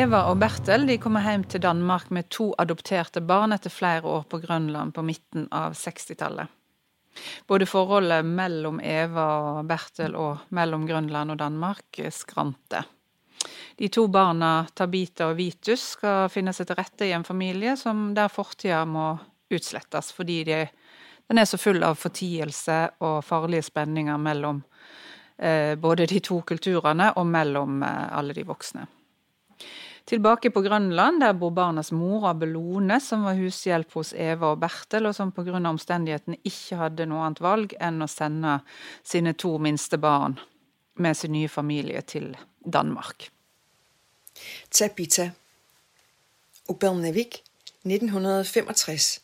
Eva og Bertel de kommer hjem til Danmark med to adopterte barn etter flere år på Grønland på midten av 60-tallet. Både forholdet mellom Eva og Bertel og mellom Grønland og Danmark skrante. De to barna Tabita og Vitus skal finne seg til rette i en familie som der fortida må utslettes, fordi de, den er så full av fortielse og farlige spenninger mellom eh, både de to kulturene og mellom eh, alle de voksne. Tilbake på Grønland, der bor barnas mor Abelone, som var hushjelp hos Eva og Bertel, og som pga. omstendighetene ikke hadde noe annet valg enn å sende sine to minste barn med sin nye familie til Danmark. Tabita Obelnevik 1965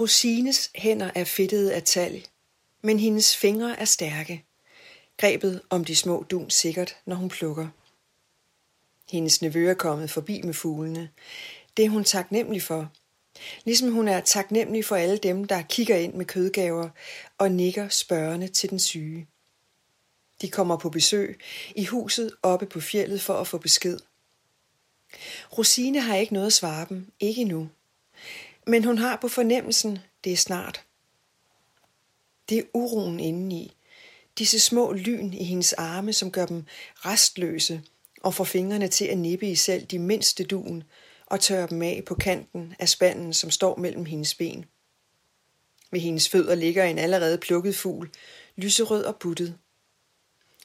Rosines hænder er fittede af talg, men hendes fingre er stærke. Grebet om de små dun sikkert, når hun plukker. Hendes nevø er kommet forbi med fuglene. Det er hun taknemmelig for. Ligesom hun er taknemmelig for alle dem, der kigger ind med kødgaver og nikker spørgende til den syge. De kommer på besøg i huset oppe på fjellet for at få besked. Rosine har ikke noget at svare dem, ikke endnu. Men hun har på fornemmelsen, det er snart. Det er uroen indeni. Disse små lyn i hendes arme, som gør dem restløse og får fingrene til at nippe i selv de mindste duen og tørre dem af på kanten af spanden, som står mellem hendes ben. Ved hendes fødder ligger en allerede plukket fugl, lyserød og buttet.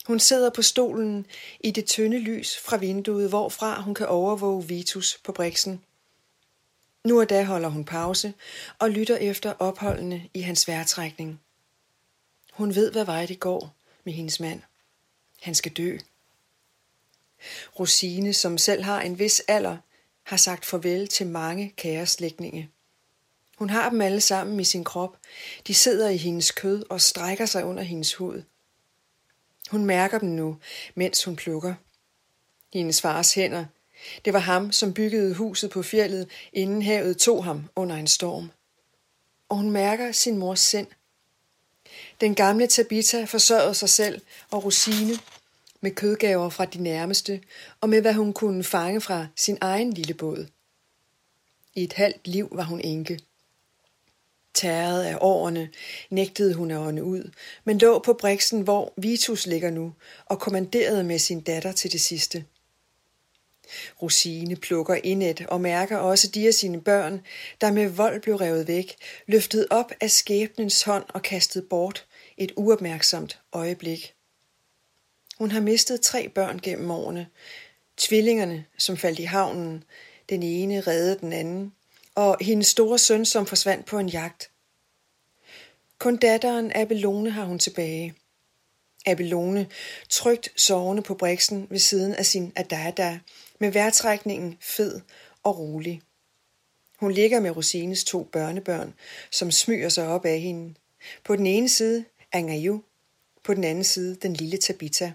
Hun sidder på stolen i det tynde lys fra vinduet, hvorfra hun kan overvåge Vitus på briksen. Nu og da holder hun pause og lytter efter opholdene i hans vejrtrækning. Hun ved, hvad vej det går med hendes mand. Han skal dø. Rosine, som selv har en vis alder, har sagt farvel til mange kære slægtninge. Hun har dem alle sammen i sin krop. De sidder i hendes kød og strækker sig under hendes hud. Hun mærker dem nu, mens hun plukker. Hendes fars hænder. Det var ham, som byggede huset på fjellet, inden havet tog ham under en storm. Og hun mærker sin mors sind. Den gamle Tabita forsørgede sig selv og Rosine med kødgaver fra de nærmeste og med hvad hun kunne fange fra sin egen lille båd. I et halvt liv var hun enke. Tæret af årene nægtede hun at ånde ud, men lå på Brixen, hvor Vitus ligger nu, og kommanderede med sin datter til det sidste. Rosine plukker indet og mærker også de af sine børn, der med vold blev revet væk, løftet op af skæbnens hånd og kastet bort et uopmærksomt øjeblik. Hun har mistet tre børn gennem årene. Tvillingerne, som faldt i havnen. Den ene reddede den anden. Og hendes store søn, som forsvandt på en jagt. Kun datteren Abelone har hun tilbage. Abelone trygt sovende på briksen ved siden af sin Adada, med vejrtrækningen fed og rolig. Hun ligger med Rosines to børnebørn, som smyger sig op af hende. På den ene side Angayu, på den anden side den lille Tabita.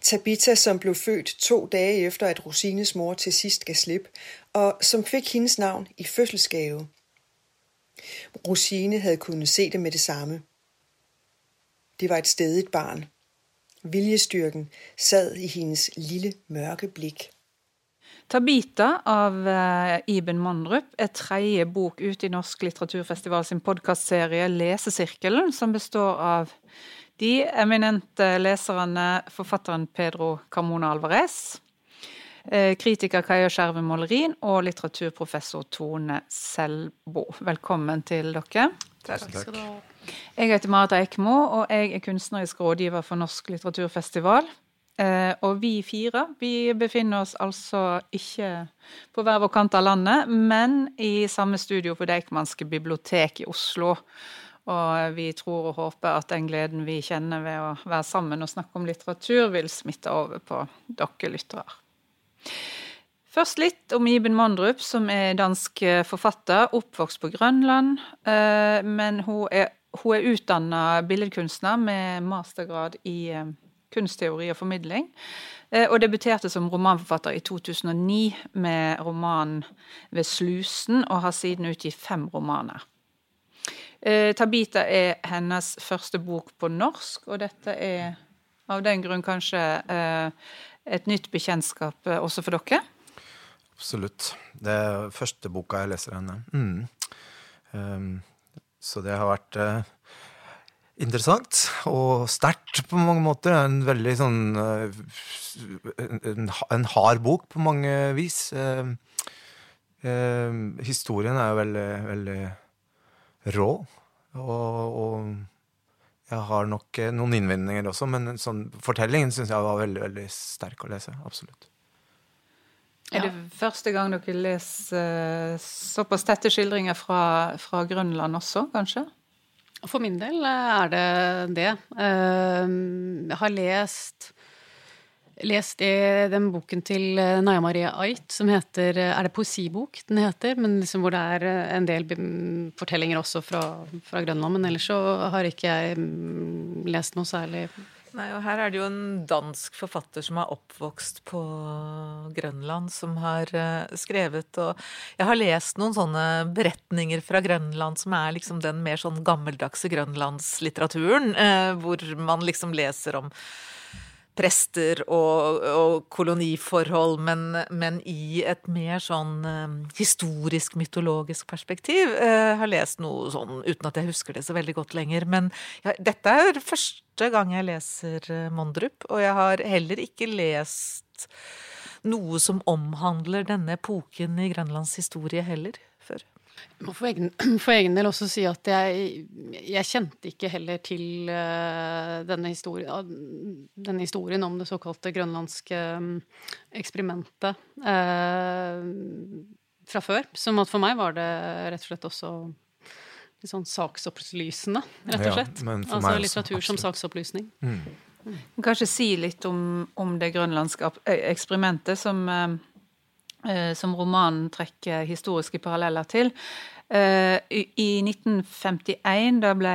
Tabita, som blev født to dage efter, at Rosines mor til sidst gav slip, og som fik hendes navn i fødselsgave. Rosine havde kunnet se det med det samme. Det var et stedigt barn. Viljestyrken sad i hendes lille mørke blik. Tabita av eh, Iben Mandrup er tredje bok ut i Norsk litteraturfestival sin podkastserie Lesesirkelen, som består av de eminente leserne, forfatteren Pedro Carmona Alvarez, eh, kritiker Kaja Skjerve Målerin og litteraturprofessor Tone Selbo. Velkommen til dere. Takk. skal du ha. Jeg heter Marit Eikmo, og jeg er kunstnerisk rådgiver for Norsk litteraturfestival. Eh, og vi fire vi befinner oss altså ikke på hver vår kant av landet, men i samme studio på Deichmanske bibliotek i Oslo. Og vi tror og håper at den gleden vi kjenner ved å være sammen og snakke om litteratur, vil smitte over på dere lyttere. Først litt om Iben Mondrup, som er dansk forfatter, oppvokst på Grønland. Eh, men hun er, hun er utdanna billedkunstner med mastergrad i eh, kunstteori og formidling. Eh, og debuterte som romanforfatter i 2009 med romanen 'Ved slusen', og har siden utgitt fem romaner. Eh, Tabita er hennes første bok på norsk, og dette er av den grunn kanskje eh, et nytt bekjentskap også for dere? Absolutt. Det er første boka jeg leser henne. Mm. Um, så det har vært interessant og sterkt på mange måter. En veldig sånn en, en, hard bok på mange vis. Uh, historien er jo veldig, veldig rå. Og, og, jeg har nok noen innvendinger også, men sånn, fortellingen syns jeg var veldig, veldig sterk å lese. Absolutt. Er det første gang dere leser såpass tette skildringer fra, fra, Grønland også, kanskje? For min del er det det. Eh, jeg har lest lest i den boken til Naya Marie Ait som heter Er det poesibok den heter? Men liksom hvor det er en del fortellinger også fra, fra Grønland. Men ellers så har ikke jeg mm, lest noe særlig Nei, og Her er det jo en dansk forfatter som er oppvokst på Grønland, som har skrevet og Jeg har lest noen sånne beretninger fra Grønland som er liksom den mer sånn gammeldagse grønlandslitteraturen, hvor man liksom leser om prester og, og koloniforhold, men, men, i et mer sånn um, historisk, mytologisk perspektiv. Uh, har lest noe sånn uten at jeg husker det så veldig godt lenger. Men ja, dette er første gang jeg leser uh, Mondrup, og jeg har heller ikke lest noe som omhandler denne epoken i Grønlands historie heller. Jeg må for egen, for egen, del også si at jeg, jeg kjente ikke heller til uh, denne, historien, denne, historien, om det såkalte grønlandske um, eksperimentet uh, fra før. Som at for meg var det rett og slett også litt sånn saksopplysende, rett og slett. Ja, altså litteratur som saksopplysning. Mm. Mm. Kanskje si litt om, om det grønlandske eksperimentet som uh, Eh, som romanen trekker historiske paralleller til. Eh, I 1951, da ble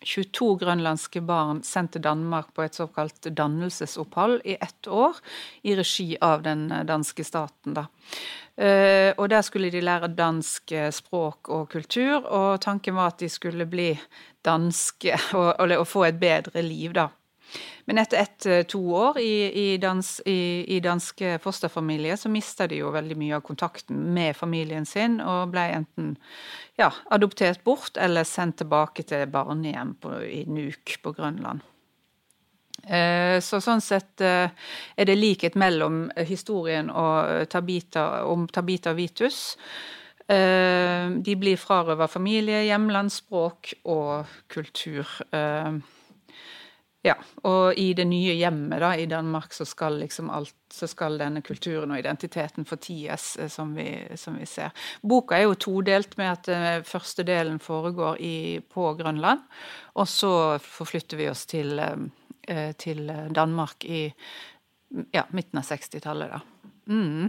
22 eh, grønlandske barn sendt til Danmark på et såkalt dannelsesopphold i ett år, i regi av den danske staten. da. Og der skulle de lære dansk språk og kultur, og tanken var at de skulle bli danske og, og få et bedre liv, da. Men etter ett-to eh, år i, i, dans, i, i, danske fosterfamilier så mista de jo veldig mye av kontakten med familien sin, og ble enten ja, adoptert bort eller sendt tilbake til barnehjem på, i Nuuk på Grønland. Eh, så sånn sett eh, er det likhet mellom historien Tabita, om Tabita Vitus. De blir frarøva familie, hjemland, språk og kultur. Ja, og i det nye hjemmet da, i Danmark så skal liksom alt, så skal denne kulturen og identiteten forties, eh, som vi, som vi ser. Boka er jo todelt med at uh, første delen foregår i, på Grønland, og så forflytter vi oss til, uh, til Danmark i ja, midten av 60-tallet, da. Mm.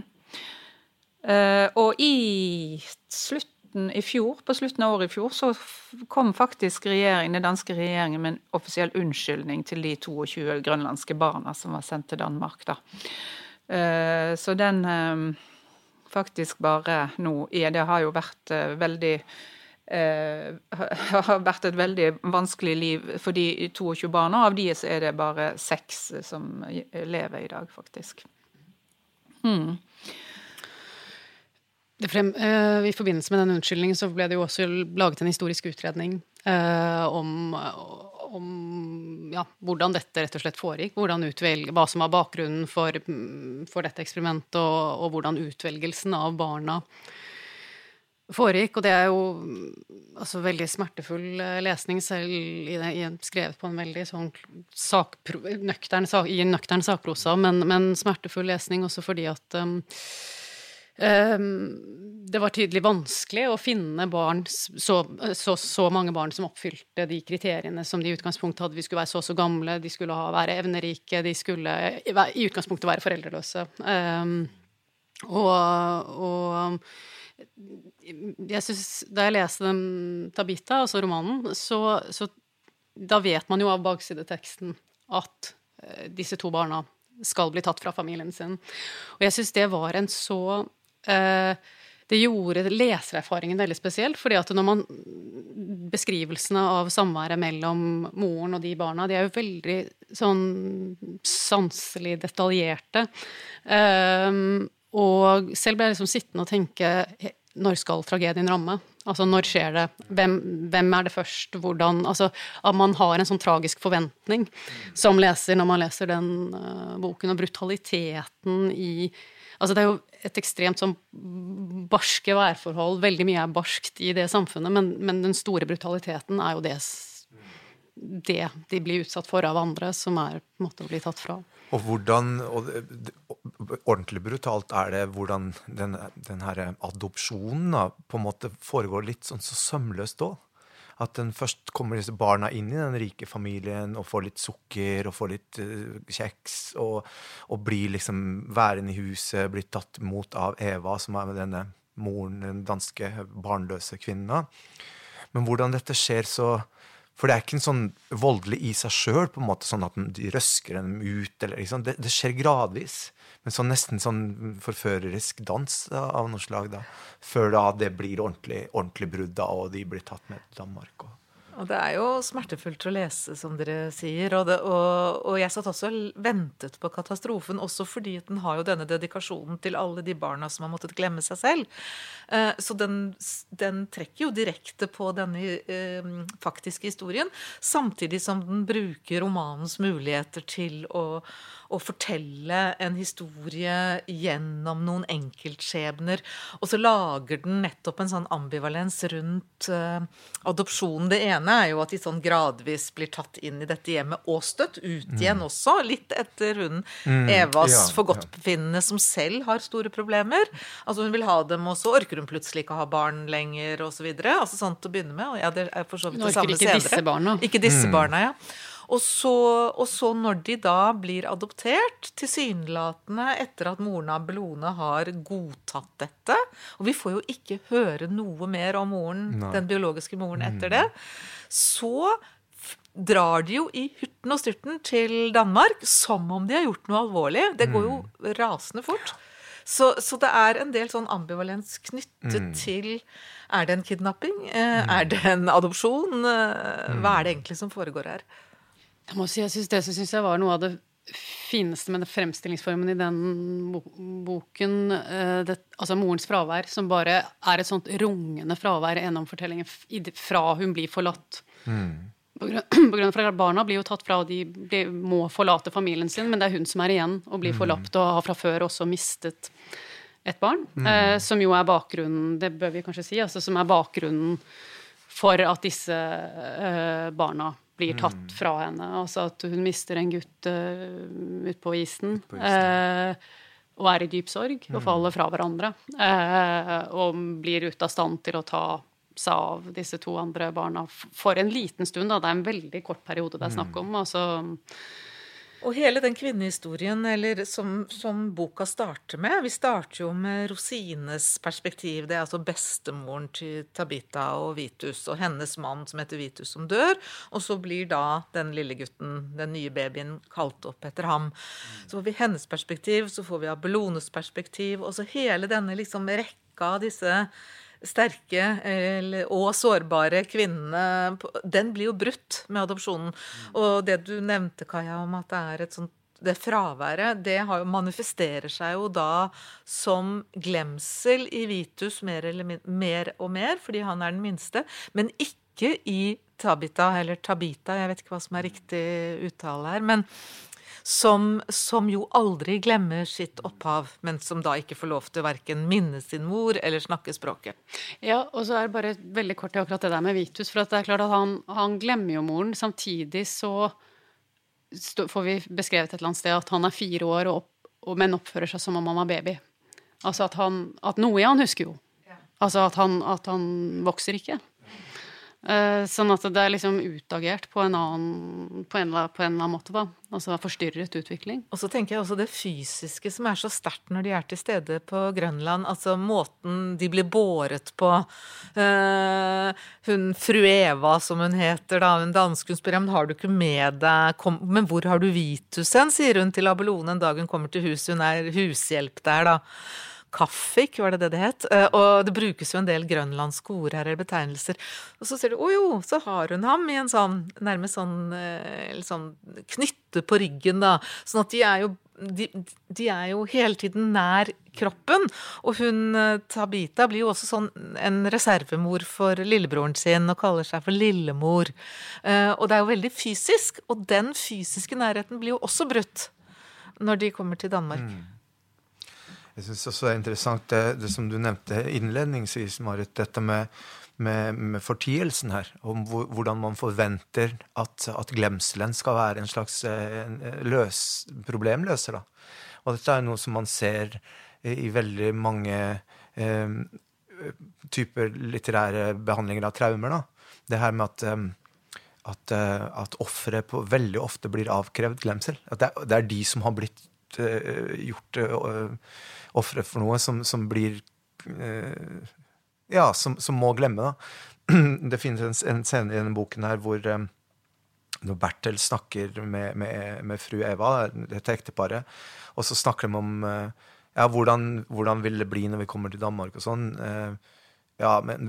Og i slutt slutten i fjor, på slutten av året i fjor, så kom faktisk regjeringen, den danske regjeringen med en offisiell unnskyldning til de 22 grønlandske barna som var sendt til Danmark. da. Eh, så den eh, faktisk bare nå Det har jo vært eh, veldig har vært et veldig vanskelig liv for de 22 barna. Av de så er det bare seks som lever i dag, faktisk. Hmm. Frem, uh, I forbindelse med den unnskyldningen så ble det jo også laget en historisk utredning uh, om, om ja, hvordan dette rett og slett foregikk. Utvelge, hva som var bakgrunnen for, for dette eksperimentet, og, og, hvordan utvelgelsen av barna foregikk. Og det er jo altså, veldig smertefull eh, lesning, selv i, i, skrevet på en veldig sånn sakpro, nøktern, i nøktern sakprosa, men, men, smertefull lesning også fordi at um, det var tydelig vanskelig å finne barn, så, så, så, mange barn som oppfylte de kriteriene som de i utgangspunktet hadde. Vi skulle være så og så gamle, de skulle ha, være evnerike, de skulle i utgangspunktet være foreldreløse. Um, og, og, jeg synes, Da jeg leste den Tabita, altså romanen, så, så da vet man jo av baksideteksten at uh, disse to barna skal bli tatt fra familien sin. Og jeg syns det var en så Eh, det gjorde lesererfaringen veldig spesielt. fordi at når man Beskrivelsene av samværet mellom moren og de barna, de er jo veldig sånn sanselig detaljerte. Um, og selv ble jeg liksom sittende og tenke når skal tragedien ramme? Altså, når skjer det? Hvem, hvem, er det først? Hvordan Altså, at man har en sånn tragisk forventning som leser når man leser den uh, boken, og brutaliteten i Altså, det er jo et ekstremt sånn barske værforhold. Veldig mye er barskt i det samfunnet, men, men den store brutaliteten er jo det, det de blir utsatt for av andre, som er på en måte å bli tatt fra. Og hvordan og Ordentlig brutalt er det hvordan den, den her adopsjonen da, på en måte foregår litt sånn så sømløst òg. At den først kommer disse barna inn i den rike familien og får litt sukker og får litt uh, kjeks og, og, blir liksom værende i huset, blir tatt imot av Eva, som er denne moren, den danske barnløse kvinnen. Men hvordan dette skjer så For det er ikke en sånn voldelig i seg sjøl, sånn at de røsker dem ut. Eller, liksom. det, det, skjer gradvis. Men sånn, nesten sånn forførerisk dans da, av noe slag. da før da det blir ordentlig, ordentlig brudd, da, og de blir tatt med til Danmark. Og. Og det er jo smertefullt å lese, som dere sier. Og, det, og, og, jeg satt også og ventet på katastrofen, også fordi den har jo denne dedikasjonen til alle de barna som har måttet glemme seg selv. Eh, så den, den trekker jo direkte på denne eh, faktiske historien, samtidig som den bruker romanens muligheter til å å fortelle en historie gjennom noen enkeltskjebner. Og så lager den nettopp en sånn ambivalens rundt uh, adopsjonen. Det ene er jo at de sånn gradvis blir tatt inn i dette hjemmet og støtt ut mm. igjen også. Litt etter hun mm, Evas ja, forgodtbefinnende, som selv har store problemer. Altså Hun vil ha dem, og så orker hun plutselig ikke å ha barn lenger, osv. Altså sånn til å begynne med. Og ja, det er for så vidt det samme senere. Ikke disse barna. Ikke disse mm. barna, ja. Og så, og så, når de da blir adoptert, tilsynelatende etter at moren av Bellone har godtatt dette Og vi får jo ikke høre noe mer om moren, den biologiske moren etter mm. det. Så drar de jo i hurten og styrten til Danmark som om de har gjort noe alvorlig. Det går jo mm. rasende fort. Så, så, det er en del sånn ambivalens knyttet mm. til Er det en kidnapping? Eh, mm. Er det en adopsjon? Eh, hva er det egentlig som foregår her? Jeg må si, jeg synes Det syns jeg var noe av det fineste med den fremstillingsformen i den boken. Eh, det, altså morens fravær, som bare er et sånt rungende fravær gjennom fortellingen fra hun blir forlatt. Mm. På grunn, av at Barna blir jo tatt fra, og de blir, må forlate familien sin, men det er hun som er igjen og blir mm. forlatt og har fra før også mistet et barn. Mm. Eh, som jo er bakgrunnen, det bør vi kanskje si, altså, som er bakgrunnen for at disse eh, barna blir tatt mm. fra henne. Altså at hun mister en gutt uh, utpå isen. Ut på isen. Uh, og er i dyp sorg og mm. faller fra hverandre. Uh, og blir ute av stand til å ta seg av disse to andre barna for en liten stund. Da. Det er en veldig kort periode det er snakk mm. om. Altså, og hele den kvinnehistorien eller som, som, boka starter med Vi starter jo med Rosines perspektiv. Det er altså bestemoren til Tabita og Vitus og hennes mann som heter Vitus, som dør. Og så blir da den lille gutten, den nye babyen, kalt opp etter ham. Så får vi hennes perspektiv, så får vi Abelones perspektiv, og så hele denne liksom rekka av disse sterke og sårbare kvinnene Den blir jo brutt med adopsjonen. Og det du nevnte, Kaja, om at det er et sånt det fraværet det jo, manifesterer seg jo da som glemsel i Vitus mer, eller, mer og mer, fordi han er den minste, men ikke i Tabita, eller Tabita, jeg vet ikke hva som er riktig uttale her. men som, som, jo aldri glemmer sitt opphav, men som da ikke får lov til verken minne sin mor eller snakke språket. Ja, og så er det bare veldig kort til akkurat det der med Vitus. For det er klart at han, han glemmer jo moren. Samtidig så får vi beskrevet et eller annet sted at han er fire år, og, og, men oppfører seg som om han var baby. Altså at, han, at noe i han husker jo. Altså at han, at han vokser ikke. Eh, sånn at det er liksom utagert på en, annen, på en, på en annen måte, da. Altså forstyrret utvikling. Og så tenker jeg også det fysiske som er så sterkt når de er til stede på Grønland. Altså måten de blir båret på. Uh, hun fru Eva, som hun heter, da, hun dansken spør om har du ikke med deg kom, Men hvor har du Vitus hen, sier hun til Abelone en dag hun kommer til huset. Hun er hushjelp der, da. Kaffik, var det det det het? Eh, og det brukes jo en del grønlandske ord her, eller betegnelser. Og så ser du, å jo, så har hun ham i en sånn, nærmest sånn, eh, sånn knytte på ryggen, da. Sånn at de er jo de, de, er jo hele tiden nær kroppen. Og hun eh, Tabita blir jo også sånn en reservemor for lillebroren sin og kaller seg for lillemor. Og det er jo veldig fysisk, og den fysiske nærheten blir jo også brutt når de kommer til Danmark. Mm. Jeg syns også det er interessant det, det, som du nevnte innledningsvis, Marit. Dette med med, med fortielsen her. Om hvordan man forventer at, at, glemselen skal være en slags eh, en eh, løs, problemløser. Da. Og dette er noe som man ser i veldig mange eh, typer litterære behandlinger av traumer. Da. Det her med at, eh, at, at ofre veldig ofte blir avkrevd glemsel. At det, det er de som har blitt uh, gjort uh, ofre for noe, som, som blir uh, ja, som, som, må glemme. da. Det finnes en, en scene i denne boken her hvor um, når Bertel snakker med, med, med, fru Eva, dette ekteparet, og så snakker de om uh, ja, hvordan, hvordan, vil det bli når vi kommer til Danmark og sånn. Uh, ja, men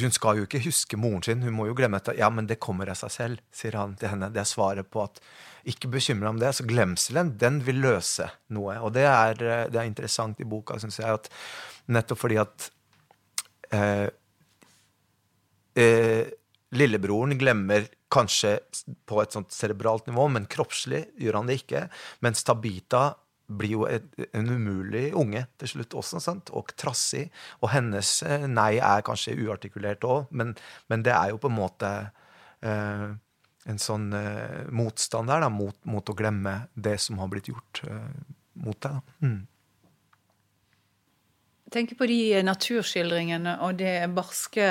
hun skal jo ikke huske moren sin, hun må jo glemme dette. Ja, men det kommer av seg selv, sier han til henne. Det er svaret på at ikke bekymre om det. Så glemselen, den vil løse noe. Og det er, det er interessant i boka, syns jeg, at nettopp fordi at eh, eh, Lillebroren glemmer kanskje på et sånt cerebralt nivå, men kroppslig gjør han det ikke. Mens Tabita blir jo et, en umulig unge til slutt også, sant? og trassig. Og hennes eh, nei er kanskje uartikulert òg, men, men, det er jo på en måte eh, en sånn eh, motstand der da, mot, mot, å glemme det som har blitt gjort eh, mot deg. da. Mm tenker på de naturskildringene og de barske,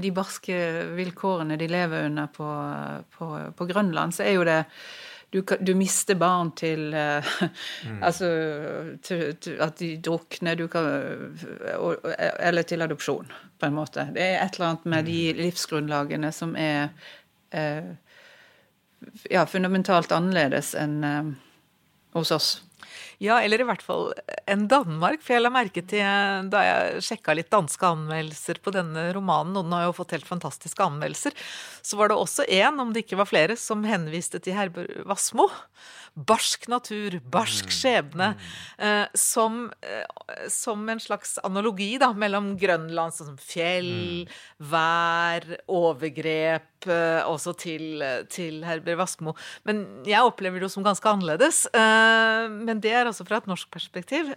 de barske vilkårene de lever under på, på, på Grønland, så er jo det du, du mister barn til mm. Altså til, til at de drukner, du kan Eller til adopsjon, på en måte. Det er et eller annet med de mm. livsgrunnlagene som er uh, ja, fundamentalt annerledes enn uh, hos oss. Ja, eller i hvert fall en Danmark. For jeg la merke til da jeg sjekka litt danske anmeldelser på denne romanen, og den har jo fått helt fantastiske anmeldelser, så var det også én, om det ikke var flere, som henviste til Herbjørg Wassmo barsk natur, barsk mm. skjebne, eh, som, eh, som, en slags analogi da, mellom Grønland, sånn som fjell, mm. vær, overgrep, eh, også til, til Herbjørg Vassmo. Men jeg opplever det jo som ganske annerledes. Eh, men det er altså fra et norsk perspektiv.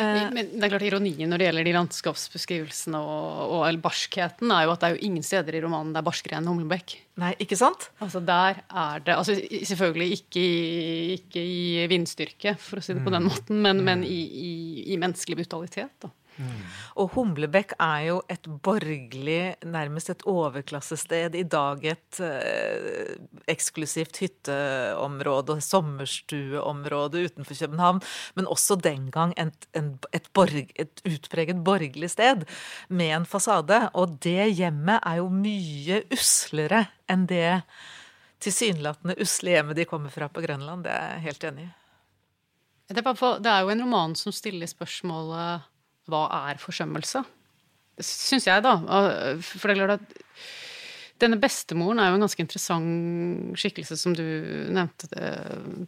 Eh, men det er klart Ironien når det gjelder de landskapsbeskrivelsene og, og barskheten, er jo at det er jo ingen steder i romanen det er barskere enn Humlebekk. Nei, ikke sant? Altså der er det altså Selvfølgelig ikke i, ikke i vindstyrke, for å si det på den mm. måten, men, men i, i, i, menneskelig brutalitet. da. Mm. Og Humlebekk er jo et borgerlig, nærmest et overklassested. I dag et eh, eksklusivt hytteområde og sommerstueområde utenfor København. Men også den gang et, et, borg, et utpreget borgerlig sted med en fasade. Og det hjemmet er jo mye uslere enn det tilsynelatende usle hjemmet de kommer fra på Grønland. Det er jeg helt enig i. Det er jo en roman som stiller spørsmålet hva er forsømmelse? Syns jeg, da. For det er klart at denne bestemoren er jo en ganske interessant skikkelse, som du nevnte,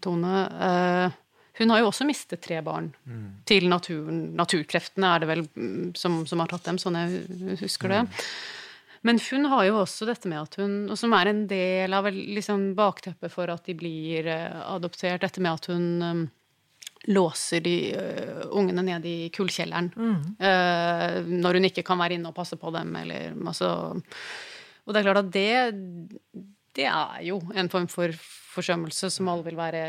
Tone. Eh, hun har jo også mistet tre barn mm. til naturen. Naturkreftene er det vel mm, som, som, har tatt dem, sånn jeg husker det. Mm. Men hun har jo også dette med at hun, og som er en del av liksom bakteppet for at de blir eh, adoptert, dette med at hun eh, låser de uh, ungene ned i kullkjelleren mm. uh, når hun ikke kan være inne og passe på dem, eller altså Og det er klart at det, det er jo en form for forsømmelse som alle vil være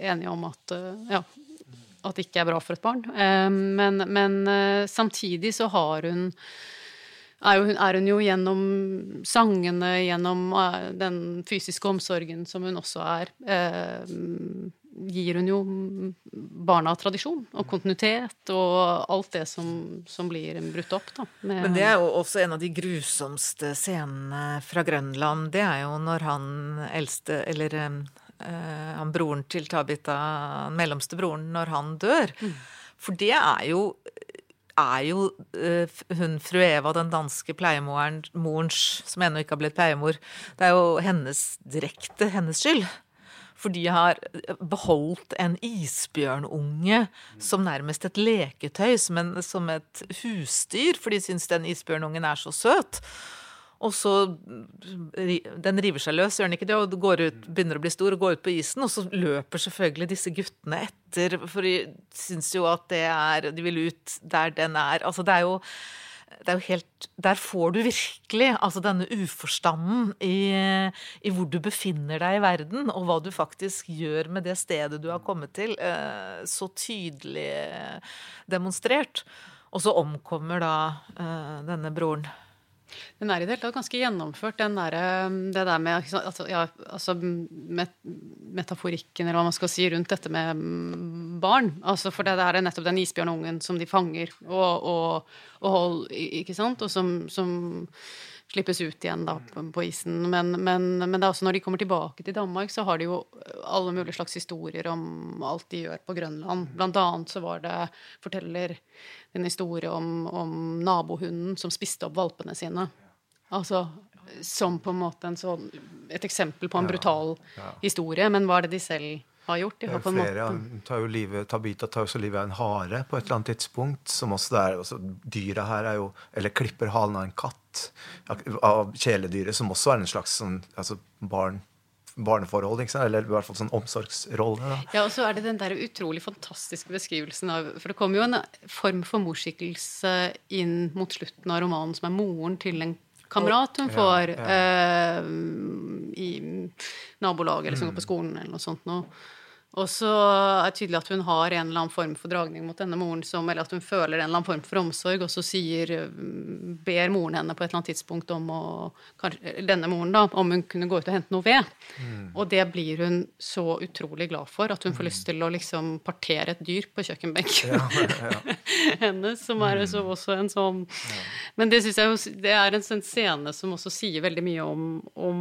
enige om at uh, ja, at det ikke er bra for et barn. men, men samtidig så har hun er, jo, er hun jo gjennom sangene, gjennom den fysiske omsorgen som hun også er, gir hun jo barna tradisjon og kontinuitet og alt det som, som blir brutt opp. Da, Men det er jo også en av de grusomste scenene fra Grønland. Det er jo når han eldste, eller uh, han broren til Tabita, den mellomste broren, når han dør. Mm. For det er jo er jo eh, hun fru Eva, den danske pleiemoren, morens, som ennå ikke har blitt pleiemor, det er jo hennes direkte hennes skyld. For de har beholdt en isbjørnunge som nærmest et leketøy, som, en, som et husdyr, for de syns den isbjørnungen er så søt. Og så Den river seg løs, gjør den ikke det, og ut, begynner å bli stor og går ut på isen. Og så løper selvfølgelig disse guttene etter, for de syns jo at det er De vil ut der den er. Altså, det er jo det er jo helt Der får du virkelig altså denne uforstanden i, i, hvor du befinner deg i verden, og hva du faktisk gjør med det stedet du har kommet til, eh, så tydelig demonstrert. Og så omkommer da eh, denne broren. Den er i det hele tatt ganske gjennomført, der, um, det der med altså, ja, altså met, metaforikken, eller hva man skal si, rundt dette med mm, barn. Altså, for det er nettopp den isbjørnungen som de fanger og, og, og hold, ikke sant? Og som, som slippes ut igjen da, på isen. Men, men, men, det er også når de kommer tilbake til Danmark, så har de jo alle mulige slags historier om alt de gjør på Grønland. Blant annet så var det, forteller en historie om, om nabohunden som spiste opp valpene sine. Altså som på en måte en sånn, et eksempel på en brutal historie. Men hva er det de selv har gjort? De har på en flere, måte... tar jo livet, Tabita tar jo så livet av en hare på et eller annet tidspunkt. som også der, også, Dyra her er jo Eller klipper halen av en katt. Av kjæledyret, som også er en slags sånn, altså barn barneforhold, eller i hvert fall sånn omsorgsrolle. Da. Ja, og så er det den der utrolig fantastiske beskrivelsen av For det kommer jo en form for morskikkelse inn mot slutten av romanen som er moren til en kamerat hun får ja, ja. Uh, i nabolaget eller som går på skolen eller noe sånt noe. Og så er det tydelig at hun har en eller annen form for dragning mot denne moren, som, eller at hun føler en eller annen form for omsorg, og så sier, ber moren henne på et eller annet tidspunkt om å Denne moren, da, om hun kunne gå ut og hente noe ved. Mm. Og det blir hun så utrolig glad for, at hun får mm. lyst til å liksom partere et dyr på kjøkkenbenken ja, ja. hennes, som er så mm. også en sånn Men det syns jeg Det er en sånn scene som også sier veldig mye om, om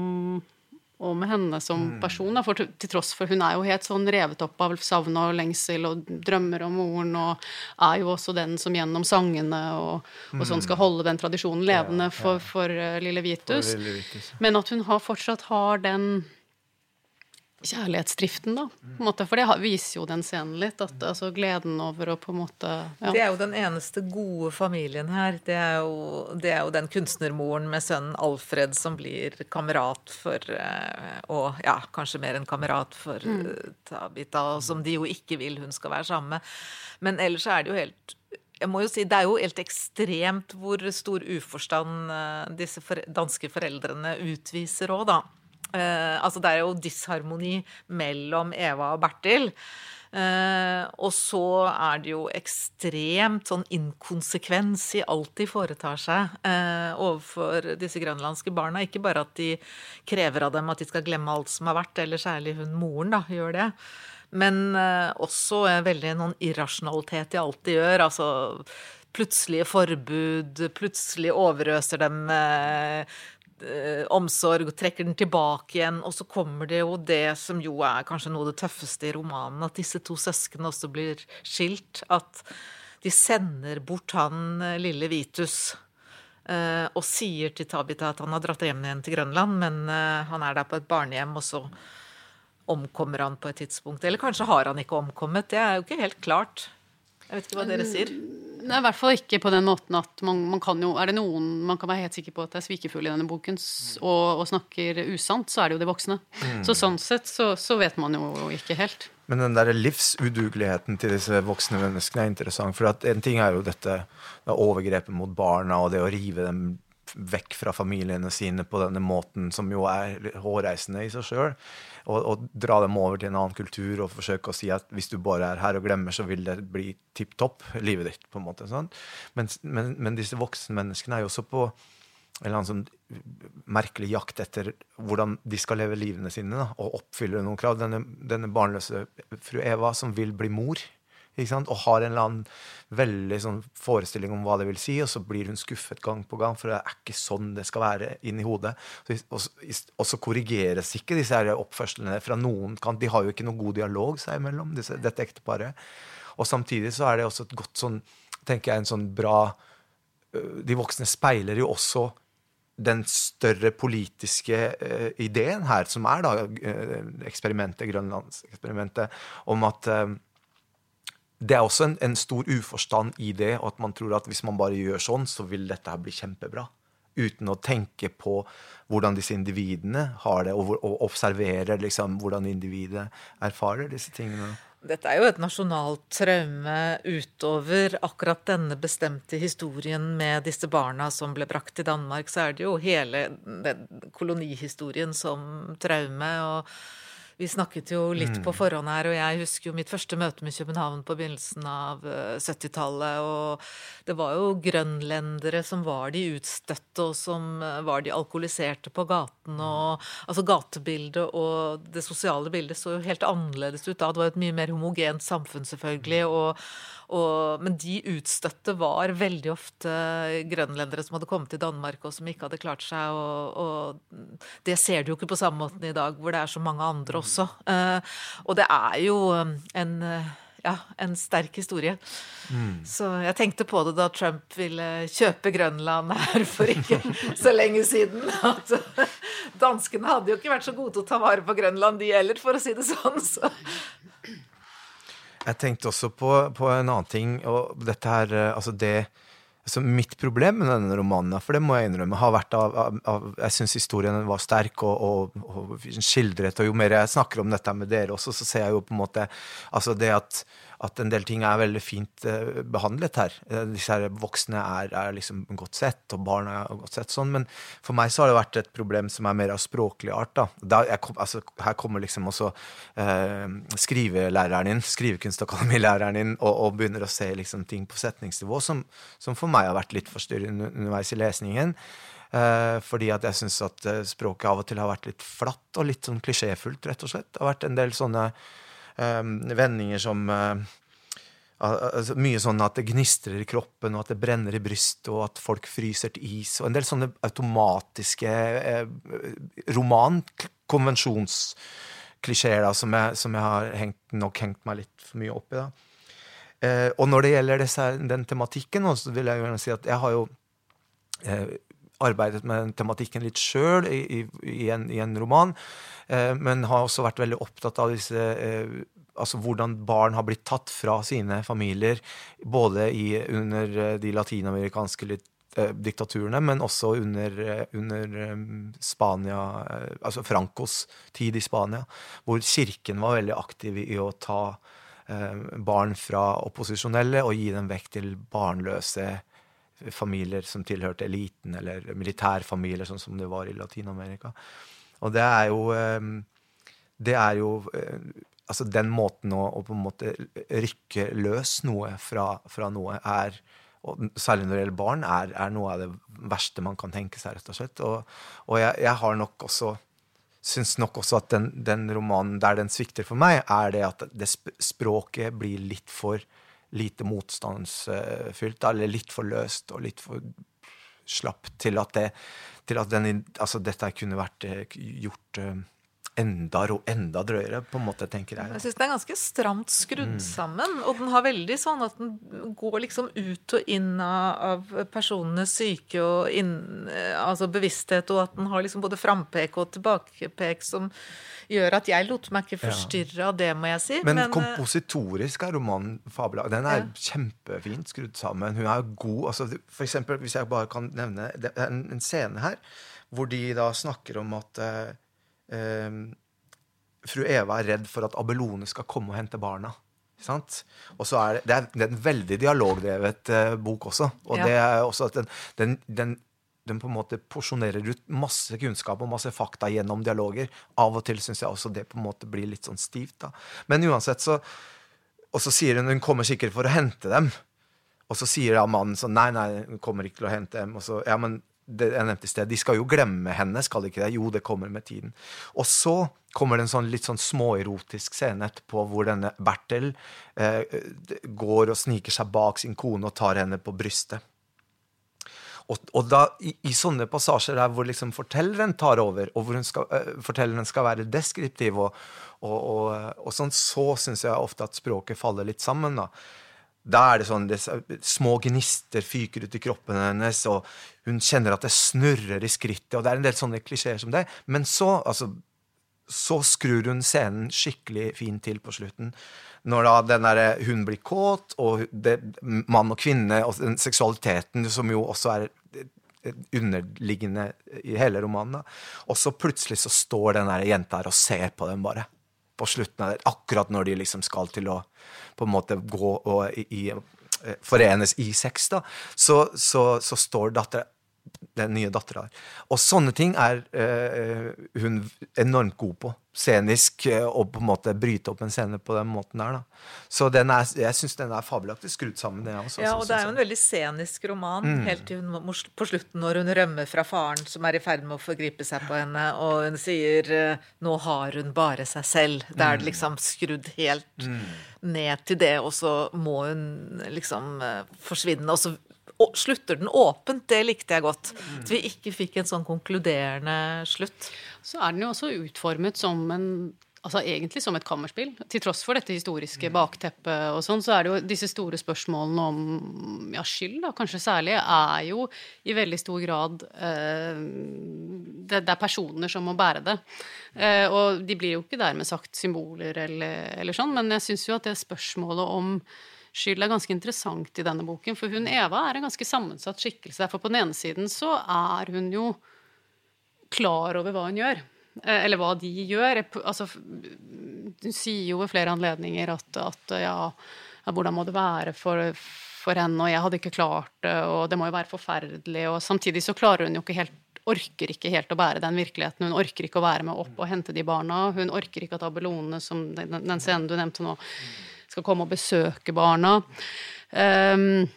om henne som mm. person. For til tross for hun er jo helt sånn revet opp av savn og lengsel og drømmer om moren, og er jo også den som gjennom sangene og, og sånn skal mm. holde den tradisjonen levende for, for, uh, lille Vitus. For lille Vitus. Men at hun har, fortsatt har den kjærlighetsdriften, da. På en måte, for det viser jo den scenen litt. At, altså gleden over å på en måte ja. Det er jo den eneste gode familien her. Det er jo, det er jo den kunstnermoren med sønnen Alfred som blir kamerat for eh, Og ja, kanskje mer enn kamerat for mm. Eh, Tabita, som de jo ikke vil hun skal være sammen med. Men ellers er det jo helt jeg må jo si, Det er jo helt ekstremt hvor stor uforstand eh, disse danske foreldrene utviser òg, da. Eh, altså det er jo disharmoni mellom Eva og Bertil. Eh, og så er det jo ekstremt sånn inkonsekvens i alt de foretar seg eh, overfor disse grønlandske barna. Ikke bare at de krever av dem at de skal glemme alt som har vært, eller særlig hun moren da, gjør det. Men eh, også veldig noen irrasjonalitet i alt de gjør. altså plutselige forbud, plutselig overøser dem med eh, omsorg og trekker den tilbake igjen. Og så kommer det jo det som jo er kanskje noe av det tøffeste i romanen, at disse to søsknene også blir skilt. At de sender bort han eh, lille Vitus. Eh, og sier til Tabita at han har dratt hjem igjen til Grønland, men eh, han er der på et barnehjem, og så omkommer han på et tidspunkt. Eller kanskje har han ikke omkommet. Det er jo ikke helt klart. Jeg vet ikke hva dere sier. Nei, I hvert fall ikke på den måten at man, man, kan jo Er det noen man kan være helt sikker på at er svikefull i denne boken og, og, snakker usant, så er det jo de voksne. Mm. Så sånn sett så, så, vet man jo ikke helt. Men den der livsudugeligheten til disse voksne menneskene er interessant. For en ting er jo dette overgrepet mot barna og det å rive dem vekk fra familiene sine på denne måten, som jo er hårreisende i seg sjøl og, og, dra dem over til en annen kultur og forsøke å si at hvis du bare er her og glemmer, så vil det bli tipp topp, livet ditt. på en måte. Sånn. Men, men, men, disse voksne menneskene er jo også på en eller annen sånn merkelig jakt etter hvordan de skal leve livene sine da, og oppfylle noen krav. Denne, denne barnløse fru Eva som vil bli mor og har en eller annen veldig sånn forestilling om hva det vil si, og så blir hun skuffet gang på gang, for det er ikke sånn det skal være inni hodet. Og, så korrigeres ikke disse her oppførslene fra noen kant. De har jo ikke noen god dialog seg imellom, disse, dette ekteparet. Og samtidig så er det også et godt sånn tenker jeg, en sånn bra De voksne speiler jo også den større politiske uh, ideen her, som er da uh, eksperimentet, Grønlandseksperimentet, om at uh, det er også en, en, stor uforstand i det, og at man tror at hvis man bare gjør sånn, så vil dette her bli kjempebra. Uten å tenke på hvordan disse individene har det, og, og observere liksom, hvordan individet erfarer disse tingene. Dette er jo et nasjonalt traume utover akkurat denne bestemte historien med disse barna som ble brakt til Danmark. Så er det jo hele kolonihistorien som traume. og vi snakket jo litt på mm. forhånd her, og jeg husker jo mitt første møte med København på begynnelsen av 70-tallet. Eh, og det var jo grønlendere som var de utstøtte, og som eh, var de alkoholiserte på gaten. Og altså gatebildet og det sosiale bildet så jo helt annerledes ut da. Det var et mye mer homogent samfunn, selvfølgelig. og og, men de utstøtte var veldig ofte grønlendere som hadde kommet til Danmark og som ikke hadde klart seg. Og, og, det ser du jo ikke på samme måten i dag, hvor det er så mange andre også. Uh, og det er jo um, en ja, en sterk historie. Mm. Så jeg tenkte på det da Trump ville kjøpe Grønland her for ikke så lenge siden. At danskene hadde jo ikke vært så gode til å ta vare på Grønland, de heller, for å si det sånn. Så jeg tenkte også på, på, en annen ting. og dette her, eh, altså det, altså Mitt problem med denne romanen for det må jeg innrømme, har vært av, av, av Jeg syns historien var sterk og, og, og, skildret. Og jo mer jeg snakker om dette med dere også, så ser jeg jo på en måte altså det at at en del ting er veldig fint uh, behandlet her. Uh, disse her voksne er, er, liksom godt sett, og barna er godt sett sånn. Men for meg så har det vært et problem som er mer av språklig art. da. da kom, altså, her kommer liksom også eh, skrivelæreren din, skrivekunstakademilæreren din, og, og, begynner å se liksom, ting på setningsnivå som, som, for meg har vært litt forstyrrende underveis i lesningen. Uh, fordi at jeg syns at språket av og til har vært litt flatt og litt sånn klisjéfullt, rett og slett. Det har vært en del sånne vendinger som uh, altså, Mye sånn at det gnistrer i kroppen, og at det brenner i brystet, og at folk fryser til is. Og en del sånne automatiske uh, romankonvensjonsklisjeer som, som, jeg har hengt, nok hengt meg litt for mye opp i. da. Uh, og når det gjelder disse, den tematikken, så vil jeg gjerne si at jeg har jo uh, arbeidet med tematikken litt sjøl i, i, i, i, en roman. Eh, men har også vært veldig opptatt av disse eh, altså hvordan barn har blitt tatt fra sine familier, både i, under eh, de latinamerikanske diktaturene, men også under, under Spania, altså Francos tid i Spania, hvor kirken var veldig aktiv i å ta barn fra opposisjonelle og gi dem vekk til barnløse familier som tilhørte eliten, eller militærfamilier, sånn som det var i Latin-Amerika. Og det er jo ehm, Det er jo eh, Altså, den måten å, å, på en måte rykke løs noe fra, fra noe er og særlig når det gjelder barn, er, er, noe av det verste man kan tenke seg, rett og slett. Og, og jeg, jeg, har nok også syns nok også at den, den, romanen der den svikter for meg, er det at det språket blir litt for lite motstandsfylt, eller litt for løst og litt for slapp til at det til at den, altså dette kunne vært eh, gjort eh, enda, enda drøyere, på en måte, tenker jeg. Jeg syns den er ganske stramt skrudd mm. sammen. Og den har veldig sånn at den går liksom ut og inn av personenes syke og inn, eh, altså bevissthet, og at den har liksom både frampek og tilbakepek som gjør at jeg lot meg ikke forstyrre av det, må jeg si. Men, Men eh, kompositorisk er romanen fabelaktig. Den er ja. kjempefint skrudd sammen. Hun er god. Altså, for eksempel, hvis jeg bare kan nevne en, en scene her hvor de da snakker om at uh, fru Eva er redd for at Abelone skal komme og hente barna. Og så er det, det, er, det er en veldig dialogdrevet eh, bok også. Og ja. det er også at den, den, den den på en måte porsjonerer ut masse kunnskap og masse fakta gjennom dialoger. Av og til syns jeg også det på en måte blir litt sånn stivt. da. Men uansett så Og så sier hun hun kommer sikkert for å hente dem. Og så sier da mannen sånn Nei, nei, hun kommer ikke til å hente dem. Og så, ja, men det jeg nevnte i sted, De skal jo glemme henne, skal de ikke det? Jo, det kommer med tiden. Og så kommer det en sånn litt sånn småerotisk scene etterpå hvor denne Bertel eh, går og sniker seg bak sin kone og tar henne på brystet. Og, og da, i, i, sånne passasjer der hvor liksom fortelleren tar over, og hvor skal, uh, fortelleren skal være deskriptiv, og, og, og sånn, så syns jeg ofte at språket faller litt sammen. da. Da er det sånn det, Små gnister fyker ut i kroppen hennes, og hun kjenner at det snurrer i skrittet, og det er en del sånne klisjeer som det. Men så, altså så skrur hun scenen skikkelig fint til på slutten. Når da den der, hun blir kåt, og det, mann og kvinne, og den seksualiteten som jo også er underliggende i hele romanen. Og så plutselig så står den der jenta her og ser på dem bare. På slutten av det, Akkurat når de liksom skal til å på en måte gå og i, i, eh, forenes i sex, da, så, så, så står dattera den nye dattera har. Og sånne ting er uh, hun enormt god på. Scenisk, uh, og på en måte bryte opp en scene på den måten der. Da. Så er, jeg syns den er fabelaktig skrudd sammen. Det også, ja, og det er jo en veldig scenisk roman, mm. helt til hun, på slutten når hun rømmer fra faren som er i ferd med å forgripe seg på henne, og hun sier uh, 'nå har hun bare seg selv'. Da er det mm. liksom skrudd helt mm. ned til det, og så må hun liksom forsvinne. og så slutter den åpent. Det likte jeg godt. At vi ikke fikk en sånn konkluderende slutt. Så er den jo også utformet som en Altså egentlig som et kammerspill. Til tross for dette historiske bakteppet og sånn, så er det jo disse store spørsmålene om ja, skyld, da, kanskje særlig, er jo i veldig stor grad eh, det, det, er personer som må bære det. Eh, og de blir jo ikke dermed sagt symboler eller, eller sånn, men jeg syns jo at det spørsmålet om skyld er ganske interessant i denne boken. For hun Eva er en ganske sammensatt skikkelse. For på den ene siden så er hun jo klar over hva hun gjør. Eh, eller hva de gjør. Altså, hun sier jo ved flere anledninger at, at ja, hvordan må det være for, for henne, og jeg hadde ikke klart det, og det må jo være forferdelig. Og samtidig så klarer hun jo ikke helt orker ikke helt å bære den virkeligheten. Hun orker ikke å være med opp og hente de barna. Hun orker ikke at Abelone, som den scenen du nevnte nå, skal komme og besøke barna. Um,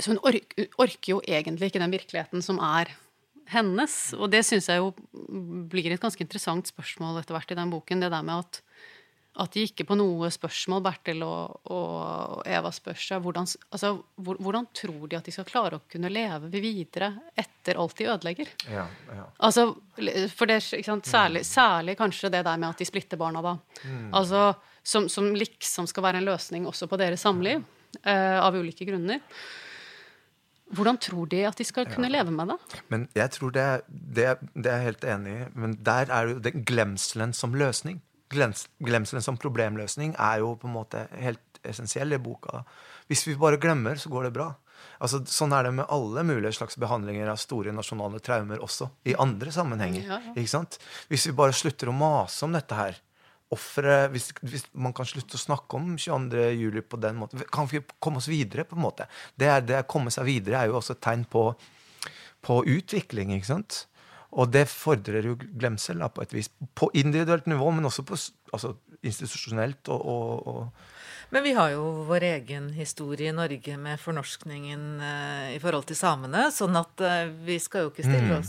så hun orker, orker jo egentlig ikke den virkeligheten som er hennes. Og det syns jeg jo blir et ganske interessant spørsmål etter hvert i den boken. Det der med at, at de ikke på noe spørsmål, Bertil og, og Eva spør seg hvordan, altså, hvordan tror de at de skal klare å kunne leve videre etter alt de ødelegger? Ja, ja. Altså, for det, særlig, særlig, kanskje det der med at de splitter barna da. Mm. Altså som, som, liksom skal være en løsning også på deres samliv, uh, av ulike grunner. Hvordan tror de at de skal kunne ja. leve med det? Men jeg tror det, det, det er jeg helt enig i. Men der er jo den glemselen som løsning. Glemselen som problemløsning er jo på en måte helt essensiell i boka. Hvis vi bare glemmer, så går det bra. Altså, sånn er det med alle mulige slags behandlinger av store nasjonale traumer også. I andre sammenhenger. Ja, ja. Hvis vi bare slutter å mase om dette her, offeret hvis, hvis, man kan slutte å snakke om 22. juli på den måten Kan vi komme oss videre, på en måte? Det, er, det å komme seg videre er jo også et tegn på, på utvikling, ikke sant? Og det fordrer jo glemsel da, på et vis. På individuelt nivå, men også på altså, institusjonelt og, og, og men vi har jo vår egen historie i Norge med fornorskningen uh, i forhold til samene. Sånn at uh, vi skal jo ikke stille mm.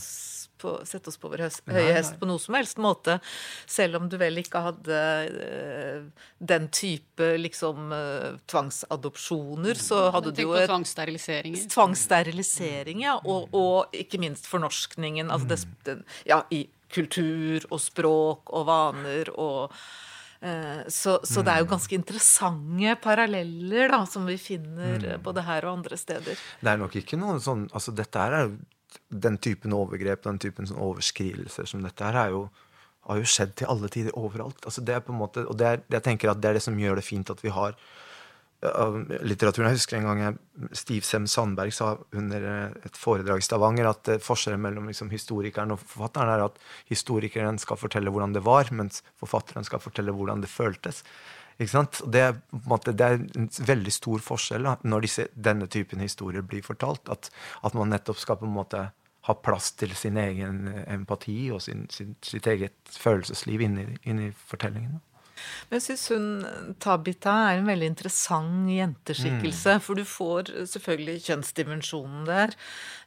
På, sette oss på vår høye hest på noe som helst måte. Selv om du vel ikke hadde uh, den type liksom uh, tvangsadopsjoner, så hadde du jo et Tvangssteriliseringer. Tvangssterilisering, ja. Og, og, ikke minst fornorskningen. Altså det, den, ja, i kultur og språk og vaner og uh, så, så, det er jo ganske interessante paralleller da, som vi finner mm. både her og andre steder. Det er nok ikke noe sånn altså Dette er den typen overgrep, den typen sånn overskridelser som dette her, er jo, har jo skjedd til alle tider overalt. Altså det er på en måte, og det er, jeg tenker at det er det som gjør det fint at vi har uh, litteraturen. Jeg husker en gang jeg, Stiv Sem Sandberg sa under et foredrag i Stavanger at uh, forskjellen mellom liksom, historikeren og forfatteren er at historikeren skal fortelle hvordan det var, mens forfatteren skal fortelle hvordan det føltes. Det måte, det, er en veldig stor forskjell da, når disse, denne typen historier blir fortalt. At, at, man nettopp skal på en måte ha plass til sin egen empati og sin, sin, sitt eget følelsesliv inni, inni fortellingen. Men jeg syns hun Tabita er en veldig interessant jenteskikkelse. Mm. For du får selvfølgelig kjønnsdimensjonen der.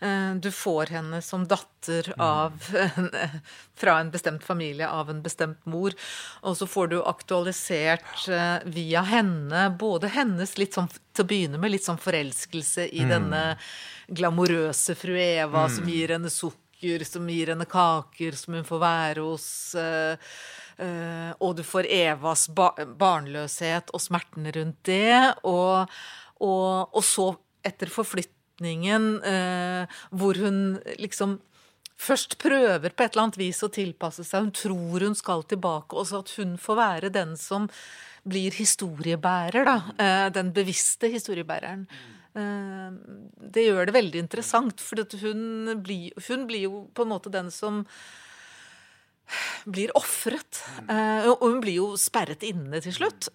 Eh, du får henne som datter mm. av fra en bestemt familie av en bestemt mor. Og så får du aktualisert eh, via henne både hennes litt sånn til å begynne med litt sånn forelskelse i mm. denne glamorøse fru Eva mm. som gir henne sukker, som gir henne kaker, som hun får være hos. Uh, og du får Evas barnløshet og smertene rundt det. Og, og, og så etter forflytningen, eh, hvor hun liksom først prøver på et eller annet vis å tilpasse seg. Hun tror hun skal tilbake, og så at hun får være den som blir historiebærer, da. Eh, den bevisste historiebæreren. Eh, det gjør det veldig interessant, for hun blir, hun blir jo på en måte den som blir ofret. Uh, og hun blir jo sperret inne til slutt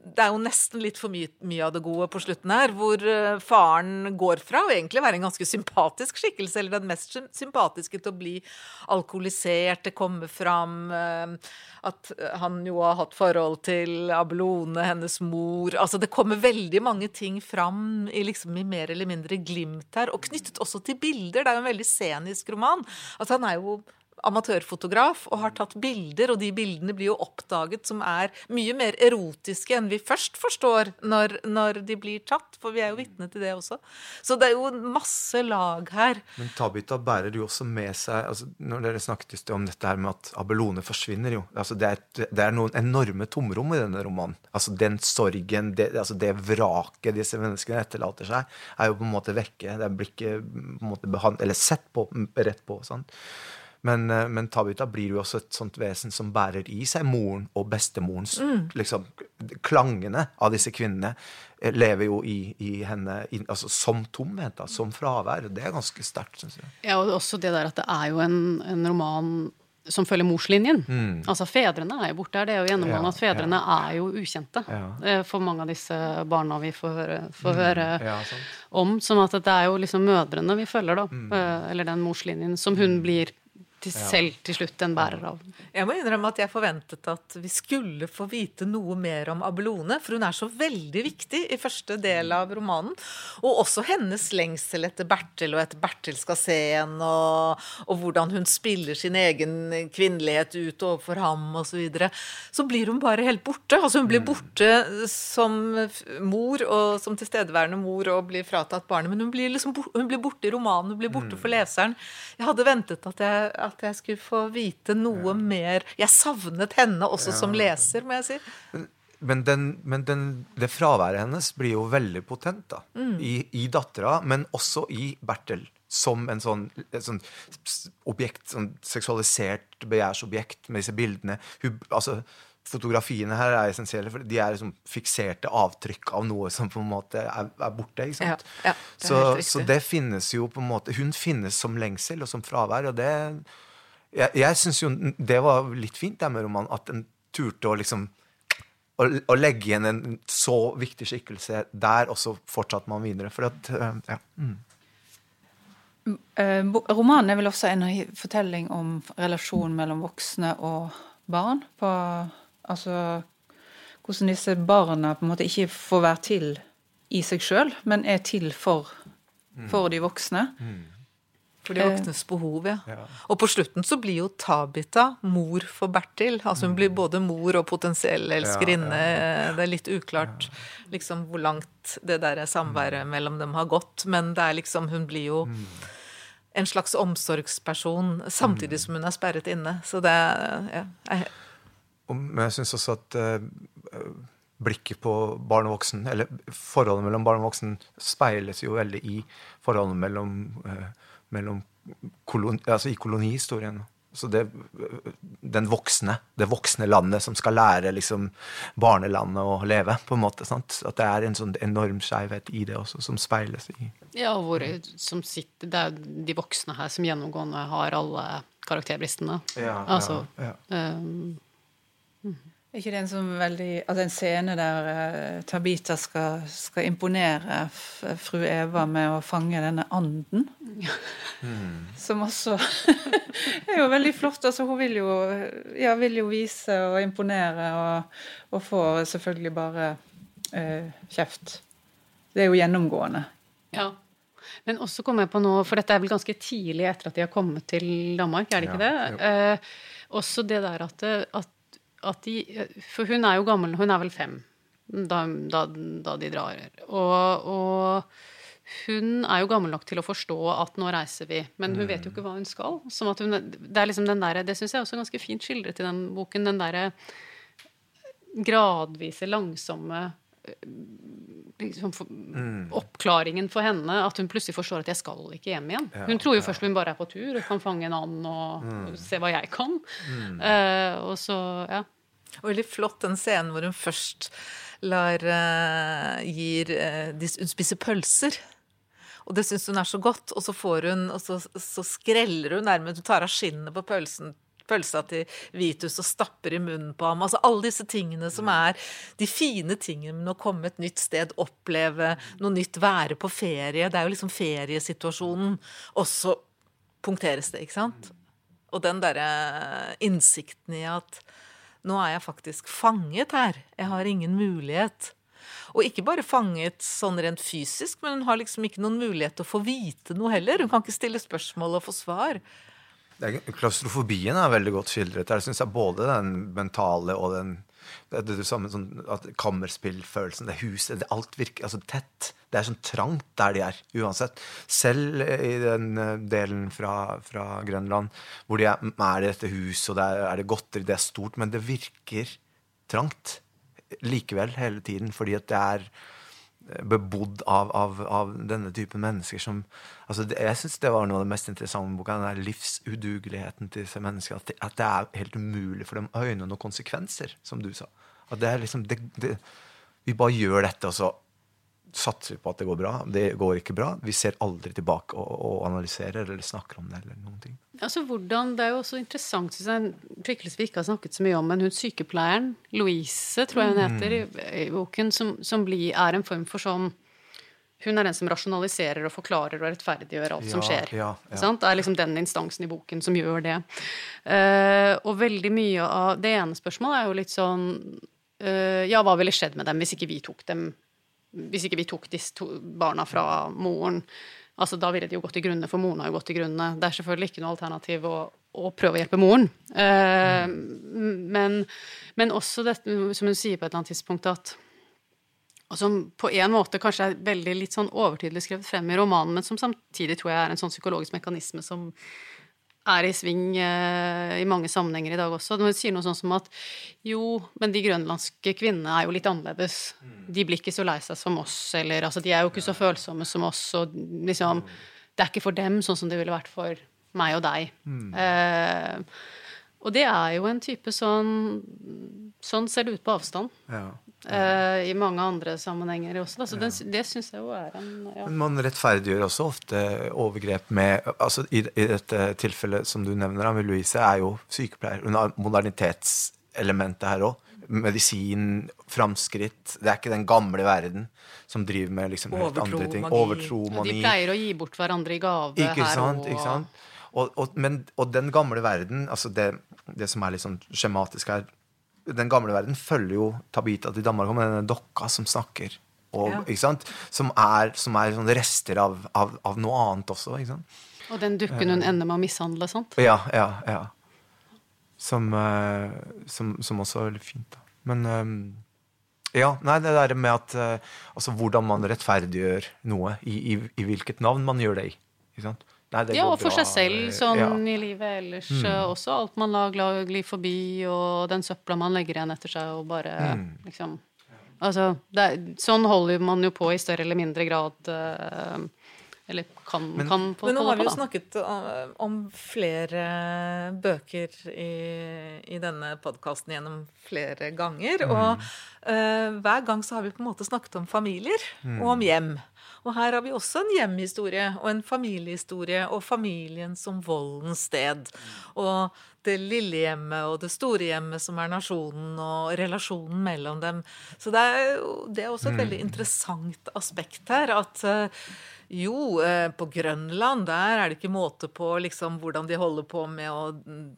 det er jo nesten litt for mye, mye, av det gode på slutten her, hvor uh, faren går fra å egentlig være en ganske sympatisk skikkelse, eller den mest sympatiske, til å bli alkoholisert. Det kommer fram uh, at han jo har hatt forhold til Abelone, hennes mor Altså det kommer veldig mange ting fram i, liksom, i mer eller mindre glimt her, og knyttet også til bilder. Det er jo en veldig scenisk roman. Altså han er jo amatørfotograf og har tatt bilder, og de bildene blir jo oppdaget som er mye mer erotiske enn vi først forstår når, når de blir tatt, for vi er jo vitne til det også. Så det er jo masse lag her. Men Tabita bærer jo også med seg altså Når dere snakket om dette her med at Abelone forsvinner jo altså det, er, det er noen enorme tomrom i denne romanen. Altså Den sorgen, det, altså det vraket disse menneskene etterlater seg, er jo på en måte vekke. Det blir ikke på en måte behandlet, eller sett på rett på. sånn. Men, eh, men, Tabita blir jo også et sånt vesen som bærer i seg moren og bestemorens mm. liksom, Klangene av disse kvinnene eh, lever jo i, i henne i, altså, som tomhet, da, som fravær. Det er ganske sterkt, syns jeg. Ja, og også det der at det er jo en, en roman som følger morslinjen. Mm. Altså Fedrene er jo borte her. Det er jo gjennomgående ja, at fedrene ja. er jo ukjente ja. Eh, for mange av disse barna vi får høre, får mm. høre om. Sånn at det er jo liksom mødrene vi følger, da. Mm. Eller den morslinjen som hun mm. blir til selv til slutt en bærer av. Jeg må innrømme at jeg forventet at vi skulle få vite noe mer om Abelone, for hun er så veldig viktig i første del av romanen. Og også hennes lengsel etter Bertil, og etter Bertil skal se henne, og, og hvordan hun spiller sin egen kvinnelighet ut overfor ham, osv. Så, videre. så blir hun bare helt borte. Altså hun blir mm. borte som mor, og som tilstedeværende mor, og blir fratatt barnet. Men hun blir, liksom, hun blir borte i romanen, hun blir borte mm. for leseren. Jeg hadde ventet at jeg at jeg skulle få vite noe ja. mer. Jeg savnet henne også ja. som leser, må jeg si. Men, den, men den, det fraværet hennes blir jo veldig potent da, mm. i, i dattera, men også i Bertel. Som en sånn, sånn objekt, sånn seksualisert begjærsobjekt med disse bildene. Hun, altså, fotografiene her er essensielle, for de er liksom fikserte avtrykk av noe som på en måte er, er borte. ikke sant? Ja, ja, det så, så, det finnes jo på en måte Hun finnes som lengsel og som fravær, og det Jeg, jeg syns jo det var litt fint det med romanen, at en turte å liksom å, å, legge igjen en så viktig skikkelse der, og så fortsatte man videre. For at Ja. Mm. Eh, romanen er vel også en fortelling om relasjonen mellom voksne og barn på Altså hvordan disse barna på en måte ikke får være til i seg sjøl, men er til for, for de voksne. Mm. For de voksnes behov, ja. ja. Og på slutten så blir jo Tabita mor for Bertil. Altså hun blir både mor og potensiell elskerinne. Ja, ja, det er litt uklart liksom hvor langt det der samværet mellom dem har gått, men det er liksom Hun blir jo mm. en slags omsorgsperson samtidig mm. som hun er sperret inne. Så det ja, er men jeg syns også at uh, blikket på barn og voksen, eller forholdet mellom barn og voksen, speiles jo veldig i forholdet mellom, uh, mellom koloni, altså i kolonihistorien. Så det, den voksne, det voksne landet som skal lære liksom barnelandet å leve, på en måte. Sant? At det er en sånn enorm skeivhet i det også, som speiles i Ja, hvor som sitter, det er de voksne her som gjennomgående har alle karakterbristene. Ja, altså, ja, ja. Um, er ikke det en sånn veldig Altså en scene der uh, Tabita skal, skal, imponere fru Eva med å fange denne anden? Mm. Som også er jo veldig flott. Altså hun vil jo, ja, vil jo vise og imponere, og, og får selvfølgelig bare uh, kjeft. Det er jo gjennomgående. Ja. Men også kom jeg på noe, for dette er vel ganske tidlig etter at de har kommet til Danmark, er det ikke ja, det? Uh, også det der at, at at de For hun er jo gammel, hun er vel fem da, da, da de drar. Og, og, hun er jo gammel nok til å forstå at nå reiser vi, men hun vet jo ikke hva hun skal. Hun, det er liksom den der, det syns jeg også er ganske fint skildret i den boken. Den derre gradvise, langsomme liksom, for, oppklaringen for henne at hun plutselig forstår at jeg skal ikke hjem igjen. Ja, hun tror jo ja. først hun bare er på tur og kan fange en and og se hva jeg kan. Eh, og så, ja. Og veldig flott den scenen hvor hun først lar uh, gir uh, de, Hun spiser pølser. Og det syns hun er så godt, og så får hun Og så, så skreller hun nærmest Hun tar av skinnet på pølsen pølsa til Vitus og stapper i munnen på ham. Altså alle disse tingene som er de fine tingene med å komme et nytt sted, oppleve noe nytt, være på ferie. Det er jo liksom feriesituasjonen. Og så punkteres det, ikke sant? Og den derre innsikten i at nå er jeg faktisk fanget her. Jeg har ingen mulighet. Og ikke bare fanget sånn rent fysisk, men hun har liksom ikke noen mulighet til å få vite noe heller. Hun kan ikke stille spørsmål og få svar. Det er, klaustrofobien er veldig godt skildret. Der syns jeg både den mentale og den det, det, det samme sånn Kammerspillfølelsen, det huset, det, alt virker altså tett. Det er sånn trangt der de er, uansett. Selv i den eh, delen fra, fra Grønland hvor de er, er i dette huset, og er, er det godteri, det er stort, men det virker trangt likevel hele tiden, fordi at det er bebodd av, av, av, denne typen mennesker som altså det, Jeg syns det var noe av det mest interessante med boka. Den der livsudugeligheten til disse menneskene. At det, at det er helt umulig for dem å øyne noen konsekvenser, som du sa. At det er liksom det, det, Vi bare gjør dette, og så satser vi på at det går bra. Det går ikke bra. Vi ser aldri tilbake og, og analyserer eller snakker om det. eller noen ting. Altså hvordan, Det er jo også interessant, syns jeg, en skikkelse vi ikke har snakket så mye om, men hun sykepleieren, Louise, tror jeg hun heter, i, i boken, som, som blir, er en form for sånn Hun er den som rasjonaliserer og forklarer og rettferdiggjør alt som skjer. ja, ja. Sant? Det er liksom den instansen i boken som gjør det. Uh, og veldig mye av Det ene spørsmålet er jo litt sånn uh, Ja, hva ville skjedd med dem hvis ikke vi tok dem hvis ikke vi tok disse to barna fra moren, altså da ville de jo gått til grunne, for moren har jo gått til grunne. Det er selvfølgelig ikke noe alternativ å, å prøve å hjelpe moren. Eh, men, men også dette, som hun sier på et eller annet tidspunkt, at og som på en måte kanskje er veldig litt sånn overtydelig skrevet frem i romanen, men som samtidig tror jeg er en sånn psykologisk mekanisme som er i sving eh, i mange sammenhenger i dag også. Når hun sier noe sånn som at jo, men de grønlandske kvinnene er jo litt annerledes. De blir ikke så lei seg som oss, eller altså de er jo ikke så følsomme som oss, og liksom Det er ikke for dem sånn som det ville vært for meg og deg. Eh, og det er jo en type sånn Sånn ser det ut på avstand. Ja. Uh, I mange andre sammenhenger også. Da. Så den, det syns jeg jo er en ja. Men man rettferdiggjør også ofte overgrep med altså I, i dette tilfellet som du nevner, med Louise, er jo sykepleier. Hun har modernitetselementet her òg. Medisin, framskritt. Det er ikke den gamle verden som driver med liksom helt Overtro, andre ting. magi. Overtro, Og de pleier å gi bort hverandre i gave Ikke her sant? og ikke sant? Og, og, men, og den gamle verden, altså det, det som er litt sånn skjematisk her Den gamle verden følger jo Tabita til Danmark med denne dokka som snakker. Og, Ja. ikke sant? Som er, som er sånne rester av, av, av noe annet også. ikke sant? Og den dukken hun ender med å mishandle, sant? Ja, ja, ja. Som, eh, som, som også er veldig fint. Da. Men eh, ja, nei, det der med at eh, Altså hvordan man rettferdiggjør noe, i, i, i hvilket navn man gjør det i. Ikke sant? Nei, det Ja, går og for bra, seg selv, eh, sånn ja. i livet ellers mm. også. Alt man lar gli forbi, og den søpla man legger igjen etter seg, og bare Mm. liksom Altså, det er, sånn holder man jo på i større eller mindre grad. eh, eller kan, Men- kan på, Men nå har vi jo da. snakket om, om flere bøker i, i denne podkasten gjennom flere ganger. Og uh, hver gang så har vi på en måte snakket om familier og om hjem. Og her har vi også en hjemhistorie og en familiehistorie og familien som voldens sted. Og det lille hjemmet og det store hjemmet som er nasjonen, og relasjonen mellom dem. Så det er, det er også et veldig interessant aspekt her. At eh, jo, eh, på Grønland der er det ikke måte på liksom, hvordan de holder på med å mm,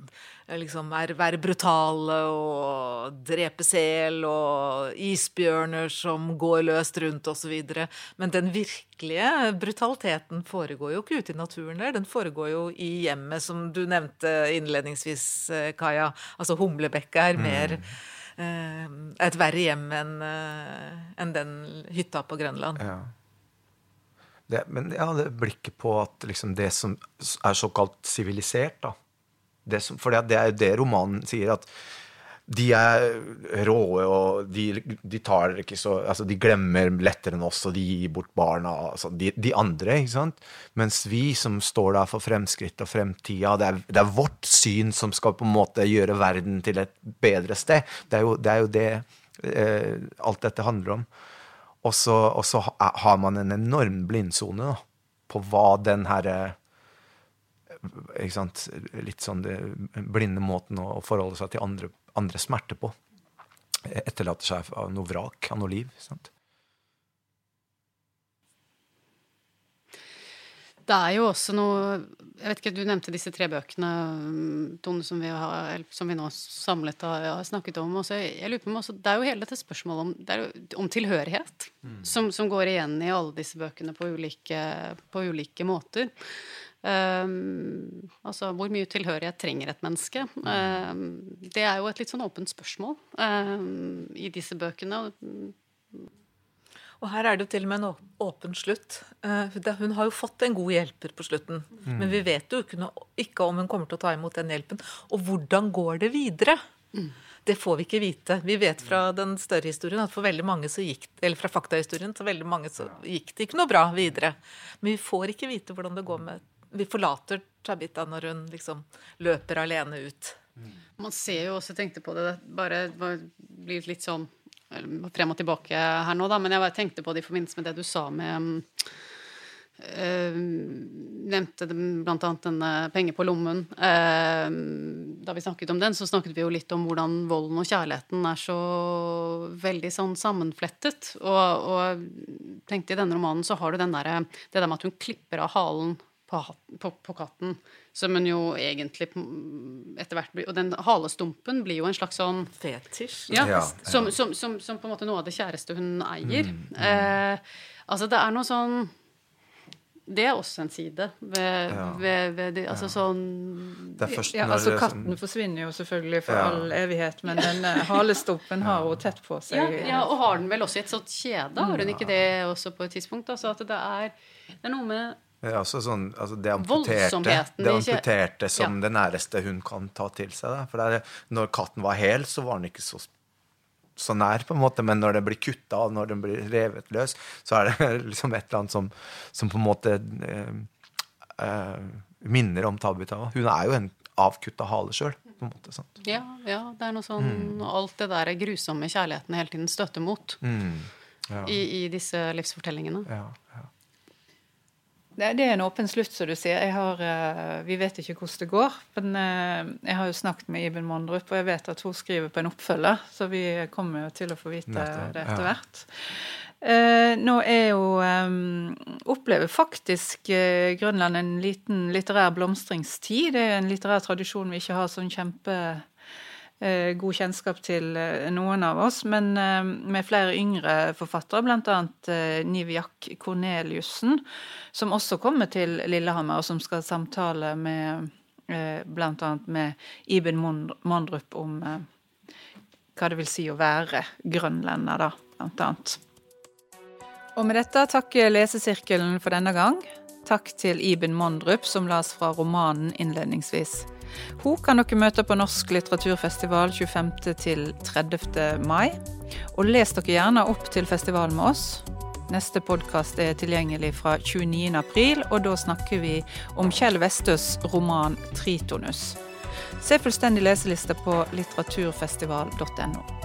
liksom, være, brutale og drepe sel og isbjørner som går løst rundt osv. Men den virkelige brutaliteten foregår jo ikke ute i naturen der. Den foregår jo i hjemmet, som du nevnte innledningsvis, eh, Kaja. Altså humlebekka er mer mm et verre hjem enn den hytta på Grønland. Ja. Det, men ja, det blikket på at liksom det som er såkalt sivilisert, da For det er jo det romanen sier, at de er råe, og de, de tar ikke så Altså, de glemmer lettere enn oss, og de gir bort barna. Altså, de, de, andre, ikke sant? Mens vi som står der for fremskritt og fremtida, det er, det er, vårt syn som skal på en måte gjøre verden til et bedre sted. Det er jo det, er jo det eh, alt dette handler om. Og så, og så har man en enorm blindsone på hva den herre ikke sant, Litt sånn blinde måten å forholde seg til andre, andre smerte på. Etterlater seg av noe vrak, av noe liv. sant? Det er jo også noe jeg vet ikke, Du nevnte disse tre bøkene Tone, som vi, har, som vi nå samlet har, har snakket om. Også, jeg lurer på også, Det er jo hele dette spørsmålet om, jo, om tilhørighet mm. som, som, går igjen i alle disse bøkene på ulike, på ulike måter. Um, altså hvor mye tilhørighet trenger et menneske? Um, det er jo et litt sånn åpent spørsmål um, i disse bøkene. Og her er det jo til og med en åpen slutt. Eh, hun har jo fått en god hjelper på slutten. Mm. Men vi vet jo ikke om hun kommer til å ta imot den hjelpen. Og hvordan går det videre? Mm. Det får vi ikke vite. Vi vet fra den større historien at for veldig mange så gikk eller fra faktahistorien så veldig mange så gikk det ikke noe bra videre. Men vi får ikke vite hvordan det går med Vi forlater Tabita når hun liksom løper alene ut. Man ser jo også, tenkte på det, bare, bare blir litt sånn frem og tilbake her nå, da, men jeg tenkte på det i forbindelse med det du sa med Uh, nevnte bl.a. denne penger på lommen. Uh, da vi snakket om den, så snakket vi jo litt om hvordan volden og kjærligheten er så veldig sånn sammenflettet. Og, og tenkte i denne romanen så har du den der, det der med at hun klipper av halen på, på, på katten. Som hun jo egentlig etter hvert blir Og den halestumpen blir jo en slags sånn Fetisj. Ja, ja, som, som, som, som, på en måte noe av det kjæreste hun eier. Mm, mm. Eh, altså, det er noe sånn det er også en side ved, ja. ved, ved de, altså sånn ja, altså Katten forsvinner jo selvfølgelig for ja. all evighet, men den uh, halestumpen har hun tett på seg. Ja, og har den vel også i et sånt kjede? Har hun ikke det også på et tidspunkt? Altså at det er, det er noe med ja, også sånn, altså det amputerte, det amputerte som ja. det næreste hun kan ta til seg. Da. For er, når katten var hel, så var den ikke så, så nær, på en måte, men når den blir kutta av, når den blir revet løs, så er det liksom et eller annet som, som på en måte eh, eh, minner om Tabita. Hun er jo en avkutta hale sjøl. Ja, ja, det er noe sånn mm. Alt det der grusomme kjærligheten hele tiden støtter mot mm. ja. i, i, disse livsfortellingene. Ja. Det, det, er en åpen slutt, som du sier. Har, uh, vi vet ikke hvordan det går. Men uh, jeg har jo snakket med Iben Mondrup, og jeg vet at hun skriver på en oppfølger. Så vi kommer jo til å få vite Nettopp. det etter hvert. Uh, nå er jo Opplever faktisk Grønland en liten litterær blomstringstid. Det er en litterær tradisjon vi ikke har sånn kjempe Eh, god kjennskap til eh, noen av oss, men eh, med flere yngre forfattere, bl.a. Nivjak Korneliussen, som også kommer til Lillehammer, og som skal samtale med bl.a. med Iben Mondrup om hva det vil si å være grønlender, da, blant annet. Og med dette takker lesesirkelen for denne gang. Takk til Iben Mondrup, som las fra romanen innledningsvis. Hun kan dere møte på Norsk litteraturfestival 25. til 30. mai. Og les dere gjerne opp til festivalen med oss. Neste podkast er tilgjengelig fra 29. april, og da snakker vi om Kjell Vestøs roman 'Tritonus'. Se fullstendig leseliste på litteraturfestival.no.